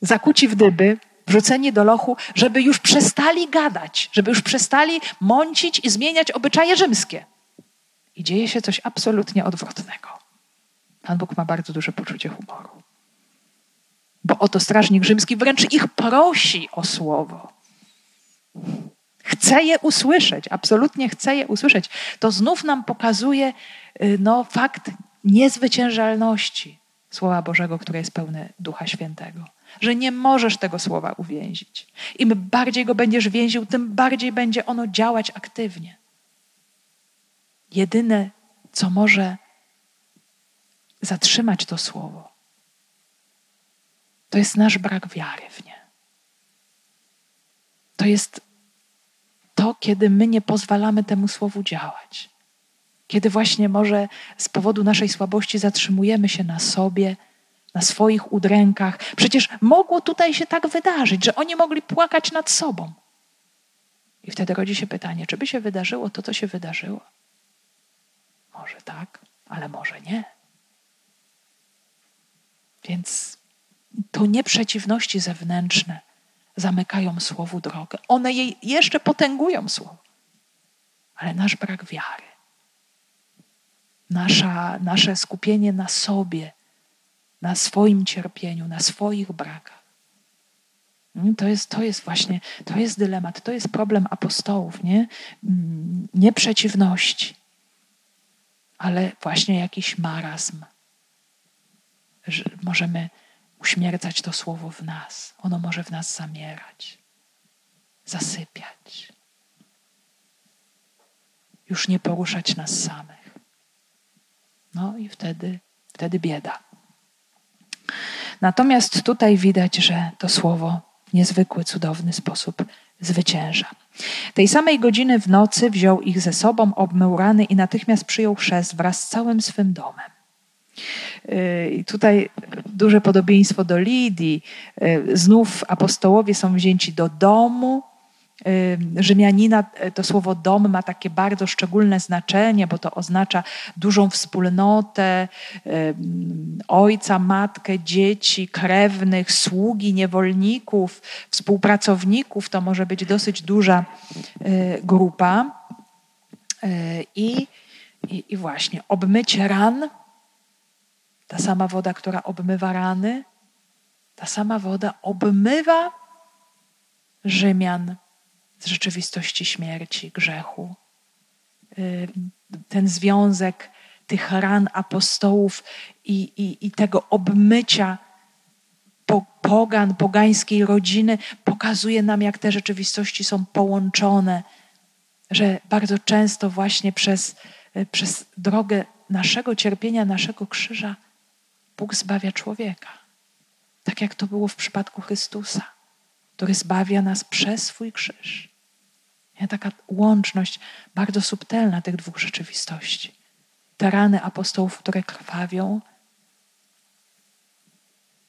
zakuci w dyby, wrzuceni do lochu, żeby już przestali gadać, żeby już przestali mącić i zmieniać obyczaje rzymskie. I dzieje się coś absolutnie odwrotnego. Pan Bóg ma bardzo duże poczucie humoru. Bo oto strażnik rzymski wręcz ich prosi o słowo. Chce je usłyszeć, absolutnie chce je usłyszeć. To znów nam pokazuje y, no, fakt niezwyciężalności Słowa Bożego, które jest pełne Ducha Świętego. Że nie możesz tego słowa uwięzić. Im bardziej go będziesz więził, tym bardziej będzie ono działać aktywnie. Jedyne, co może zatrzymać to słowo, to jest nasz brak wiary w nie. To jest to, kiedy my nie pozwalamy temu słowu działać. Kiedy właśnie może z powodu naszej słabości zatrzymujemy się na sobie, na swoich udrękach. Przecież mogło tutaj się tak wydarzyć, że oni mogli płakać nad sobą. I wtedy rodzi się pytanie, czy by się wydarzyło to, co się wydarzyło? Może tak, ale może nie. Więc to nie przeciwności zewnętrzne zamykają słowu drogę. One jej jeszcze potęgują słowo. Ale nasz brak wiary, nasza, nasze skupienie na sobie, na swoim cierpieniu, na swoich brakach. Mm, to jest, to jest właśnie, to jest dylemat, to jest problem apostołów, nie? Mm, nie przeciwności, ale właśnie jakiś marazm. Że możemy uśmiercać to słowo w nas. Ono może w nas zamierać, zasypiać. Już nie poruszać nas samych. No i wtedy, wtedy bieda. Natomiast tutaj widać, że to słowo w niezwykły, cudowny sposób zwycięża. Tej samej godziny w nocy wziął ich ze sobą, obmył rany i natychmiast przyjął chrzest wraz z całym swym domem. Y, I tutaj duże podobieństwo do Lidii. Y, znów apostołowie są wzięci do domu. Y, Rzymianina to słowo dom ma takie bardzo szczególne znaczenie, bo to oznacza dużą wspólnotę ojca, matkę, dzieci, krewnych, sługi, niewolników, współpracowników. To może być dosyć duża grupa. I, i, i właśnie obmycie ran ta sama woda, która obmywa rany, ta sama woda obmywa Rzymian z rzeczywistości śmierci, grzechu. Ten związek tych ran apostołów i, i, i tego obmycia pogan, pogańskiej rodziny pokazuje nam, jak te rzeczywistości są połączone, że bardzo często właśnie przez, przez drogę naszego cierpienia, naszego krzyża Bóg zbawia człowieka. Tak jak to było w przypadku Chrystusa, który zbawia nas przez swój krzyż. Nie? Taka łączność bardzo subtelna tych dwóch rzeczywistości. Te rany apostołów, które krwawią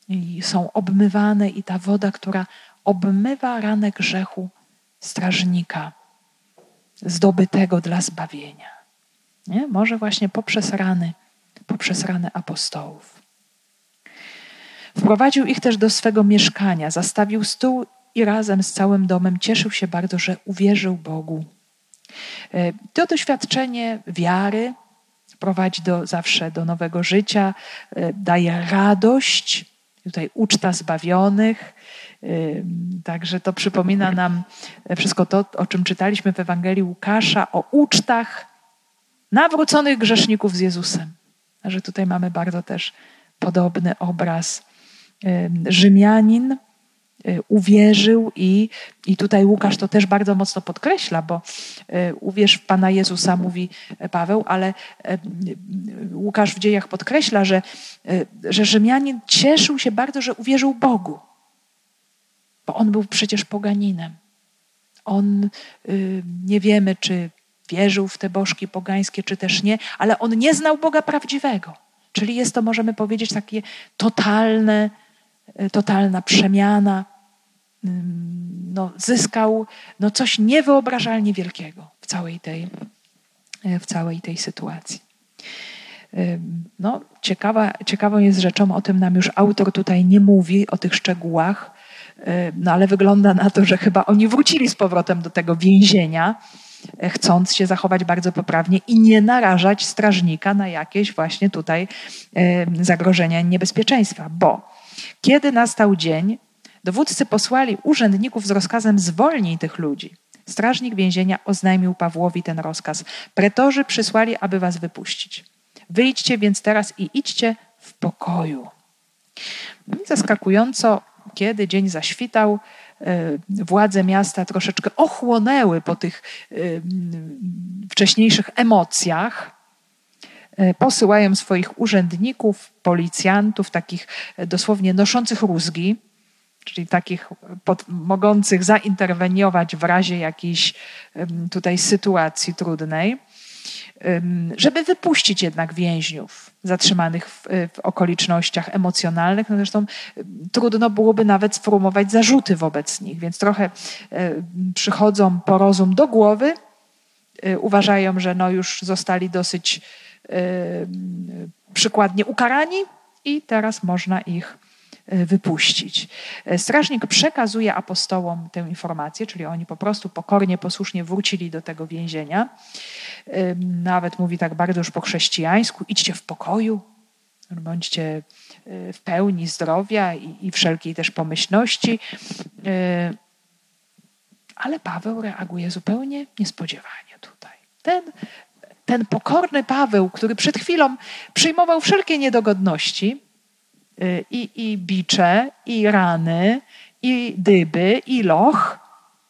i są obmywane, i ta woda, która obmywa ranę grzechu strażnika zdobytego dla zbawienia. Nie? Może właśnie poprzez rany, poprzez rany apostołów. Wprowadził ich też do swego mieszkania, zastawił stół i razem z całym domem cieszył się bardzo, że uwierzył Bogu. E, to doświadczenie wiary prowadzi do, zawsze do nowego życia, e, daje radość, tutaj uczta zbawionych. E, także to przypomina nam wszystko to, o czym czytaliśmy w Ewangelii Łukasza, o ucztach nawróconych grzeszników z Jezusem. Że tutaj mamy bardzo też podobny obraz Rzymianin uwierzył i, i tutaj Łukasz to też bardzo mocno podkreśla, bo y, uwierz w Pana Jezusa, mówi Paweł, ale Łukasz w dziejach podkreśla, że, y, że Rzymianin cieszył się bardzo, że uwierzył Bogu, bo on był przecież poganinem. on nie wiemy, czy wierzył w te bożki pogańskie, czy też nie, ale on nie znał Boga prawdziwego. Czyli jest to, możemy powiedzieć, takie totalne, totalna przemiana. No, zyskał no, coś niewyobrażalnie wielkiego w całej tej, w całej tej sytuacji. No, ciekawa, ciekawą jest rzeczą, o tym nam już autor tutaj nie mówi, o tych szczegółach, no ale wygląda na to, że chyba oni wrócili z powrotem do tego więzienia, e, chcąc się zachować bardzo poprawnie i nie narażać strażnika na jakieś właśnie tutaj zagrożenia niebezpieczeństwa. Bo kiedy nastał dzień, dowódcy posłali urzędników z rozkazem zwolnij tych ludzi. Strażnik więzienia oznajmił Pawłowi ten rozkaz. Pretorzy przysłali, aby was wypuścić. Wyjdźcie więc teraz i idźcie w pokoju. Zaskakująco, kiedy dzień zaświtał, e, władze miasta troszeczkę ochłonęły po tych e, wcześniejszych emocjach. E, posyłają swoich urzędników, policjantów, takich dosłownie noszących rózgi, czyli takich pod, mogących zainterweniować w razie jakiejś tutaj sytuacji trudnej żeby wypuścić jednak więźniów zatrzymanych w, w, okolicznościach emocjonalnych. No zresztą trudno byłoby nawet sformułować zarzuty wobec nich, więc trochę przychodzą po rozum do głowy, uważają, że no już zostali dosyć przykładnie ukarani i teraz można ich E, wypuścić. E, strażnik przekazuje apostołom tę informację, czyli oni po prostu pokornie, posłusznie wrócili do tego więzienia. E, nawet mówi tak bardzo już po chrześcijańsku: idźcie w pokoju, bądźcie w pełni zdrowia i, i wszelkiej też pomyślności. Ale Paweł reaguje zupełnie niespodziewanie tutaj. Ten, ten pokorny Paweł, który przed chwilą przyjmował wszelkie niedogodności, Y, i, i bicze, i rany, i dyby, i loch,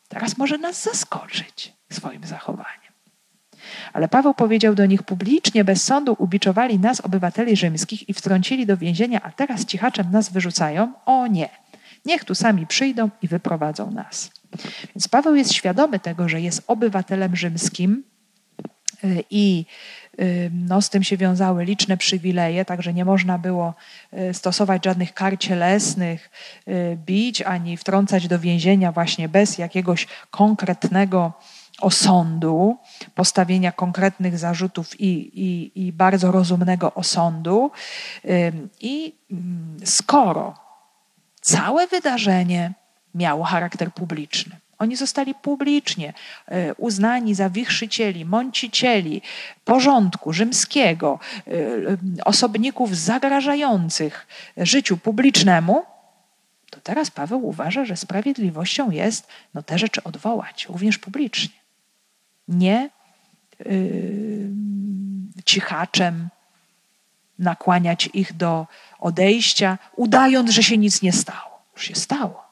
teraz może nas zaskoczyć swoim zachowaniem. Ale Paweł powiedział do nich publicznie, bez sądu ubiczowali nas, obywateli rzymskich, i wtrącili do więzienia, a teraz cichaczem nas wyrzucają? O nie, niech tu sami przyjdą i wyprowadzą nas. Więc Paweł jest świadomy tego, że jest obywatelem rzymskim i no, z tym się wiązały liczne przywileje, także nie można było y, stosować żadnych kar cielesnych, y, bić ani wtrącać do więzienia właśnie bez jakiegoś konkretnego osądu, postawienia konkretnych zarzutów i, i, i bardzo rozumnego osądu. I mm, skoro całe wydarzenie miało charakter publiczny, oni zostali publicznie e, uznani za wichrzycieli, mącicieli porządku rzymskiego, e, osobników zagrażających życiu publicznemu. To teraz Paweł uważa, że sprawiedliwością jest no, te rzeczy odwołać, również publicznie. Nie yy, cichaczem nakłaniać ich do odejścia, udając, że się nic nie stało. Już się stało.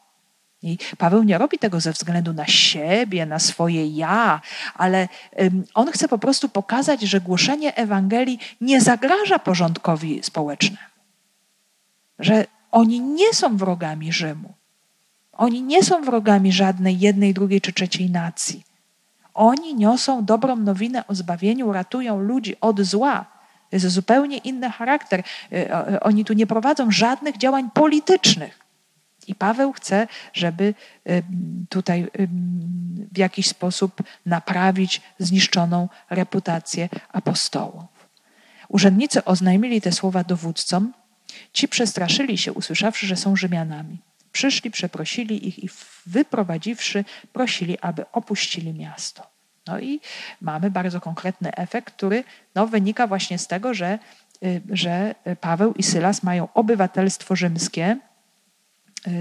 I Paweł nie robi tego ze względu na siebie, na swoje ja, ale on chce po prostu pokazać, że głoszenie Ewangelii nie zagraża porządkowi społecznemu. Że oni nie są wrogami Rzymu. Oni nie są wrogami żadnej jednej, drugiej czy trzeciej nacji. Oni niosą dobrą nowinę o zbawieniu, ratują ludzi od zła. To jest zupełnie inny charakter. Y, oni tu nie prowadzą żadnych działań politycznych. I Paweł chce, żeby tutaj w jakiś sposób naprawić zniszczoną reputację apostołów. Urzędnicy oznajmili te słowa dowódcom. Ci przestraszyli się, usłyszawszy, że są Rzymianami. Przyszli, przeprosili ich i wyprowadziwszy, prosili, aby opuścili miasto. No i mamy bardzo konkretny efekt, który no, wynika właśnie z tego, że, y, że Paweł i Sylas mają obywatelstwo rzymskie, Y,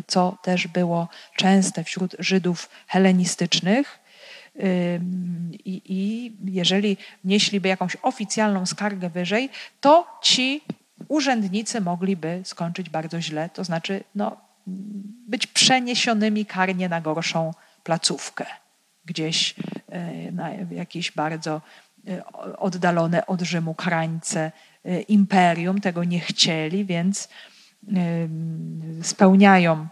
co też było częste wśród Żydów helenistycznych. I, I, jeżeli nieśliby jakąś oficjalną skargę wyżej, to ci urzędnicy mogliby skończyć bardzo źle, to znaczy no, być przeniesionymi karnie na gorszą placówkę, gdzieś y, na jakieś bardzo y, oddalone od Rzymu krańce imperium. Tego nie chcieli, więc spełniają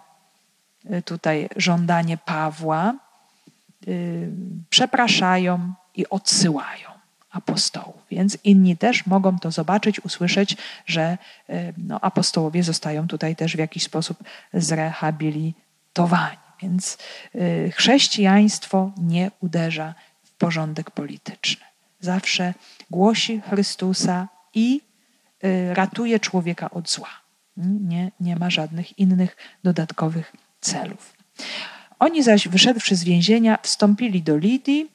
y, tutaj żądanie Pawła. y, przepraszają i odsyłają apostołów. Więc inni też mogą to zobaczyć, usłyszeć, że y, no, apostołowie zostają tutaj też w jakiś sposób zrehabilitowani. Więc chrześcijaństwo nie uderza w porządek polityczny. Zawsze głosi Chrystusa i ratuje człowieka od zła. Nie, nie ma żadnych innych dodatkowych celów. Oni zaś, wyszedłszy z więzienia, wstąpili do Lidii,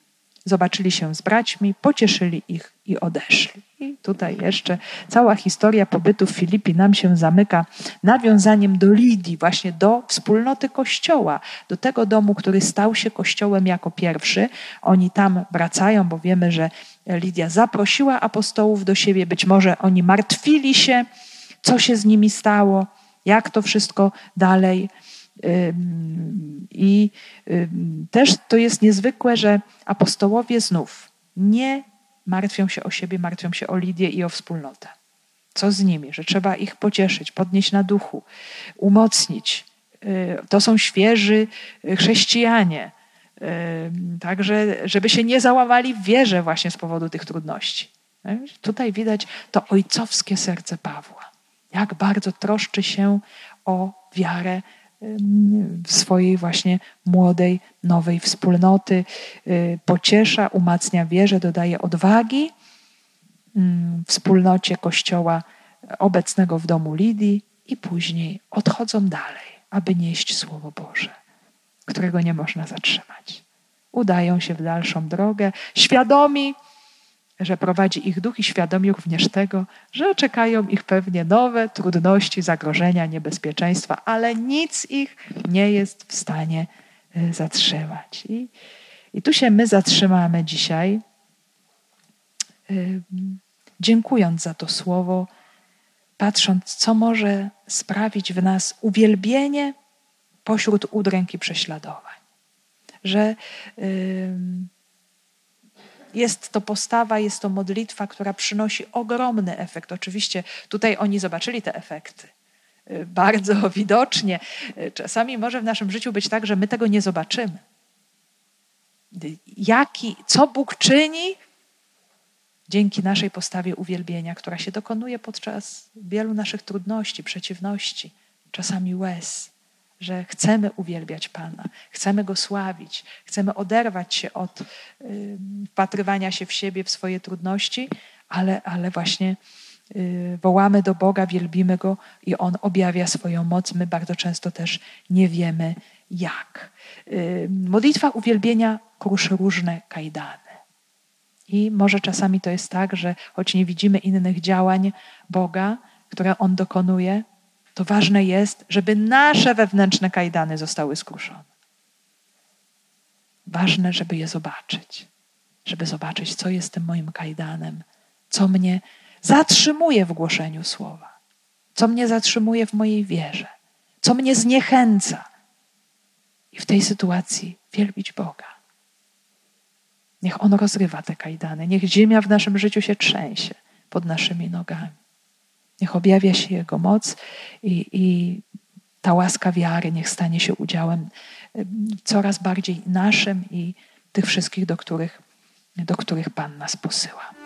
zobaczyli się z braćmi, pocieszyli ich i odeszli. I tutaj jeszcze cała historia pobytu w Filipi nam się zamyka nawiązaniem do Lidii, właśnie do wspólnoty Kościoła, do tego domu, który stał się Kościołem jako pierwszy. Oni tam wracają, bo wiemy, że Lidia zaprosiła apostołów do siebie, być może oni martwili się, co się z nimi stało, jak to wszystko dalej i też to jest niezwykłe, że apostołowie znów nie martwią się o siebie, martwią się o Lidię i o wspólnotę. Co z nimi? Że trzeba ich pocieszyć, podnieść na duchu, umocnić. Y, to są świeży y, chrześcijanie. Także, żeby się nie załamali w wierze właśnie z powodu tych trudności. Tutaj widać to ojcowskie serce Pawła. Jak bardzo troszczy się o wiarę swojej właśnie młodej, nowej wspólnoty. Y, pociesza, umacnia wierze, dodaje odwagi wspólnocie Kościoła obecnego w domu Lidii i później odchodzą dalej, aby nieść Słowo Boże, którego nie można zatrzymać. Udają się w dalszą drogę, świadomi, że prowadzi ich duch i świadomi również tego, że czekają ich pewnie nowe trudności, zagrożenia, niebezpieczeństwa, ale nic ich nie jest w stanie y, zatrzymać. I, i tu się my zatrzymamy dzisiaj, dziękując za to słowo, patrząc, co może sprawić w nas uwielbienie pośród udręk i prześladowań. Że. Yy, jest to postawa, jest to modlitwa, która przynosi ogromny efekt. Oczywiście tutaj oni zobaczyli te efekty y, bardzo widocznie. Y, czasami może w naszym życiu być tak, że my tego nie zobaczymy. Jaki, co Bóg czyni dzięki naszej postawie uwielbienia, która się dokonuje podczas wielu naszych trudności, przeciwności, czasami łez że chcemy uwielbiać Pana, chcemy Go sławić, chcemy oderwać się od wpatrywania się w siebie, w swoje trudności, ale, ale właśnie y, wołamy do Boga, wielbimy Go i On objawia swoją moc. My bardzo często też nie wiemy jak. Modlitwa uwielbienia kruszy różne kajdany. I może czasami to jest tak, że choć nie widzimy innych działań Boga, które On dokonuje, to ważne jest, żeby nasze wewnętrzne kajdany zostały skruszone. Ważne, żeby je zobaczyć, żeby zobaczyć, co jest tym moim kajdanem, co mnie zatrzymuje w głoszeniu słowa, co mnie zatrzymuje w mojej wierze, co mnie zniechęca. I w tej sytuacji wielbić Boga. Niech On rozrywa te kajdany, niech ziemia w naszym życiu się trzęsie pod naszymi nogami. Niech objawia się Jego moc i, i ta łaska wiary niech stanie się udziałem coraz bardziej naszym i tych wszystkich, do których, do których Pan nas posyła.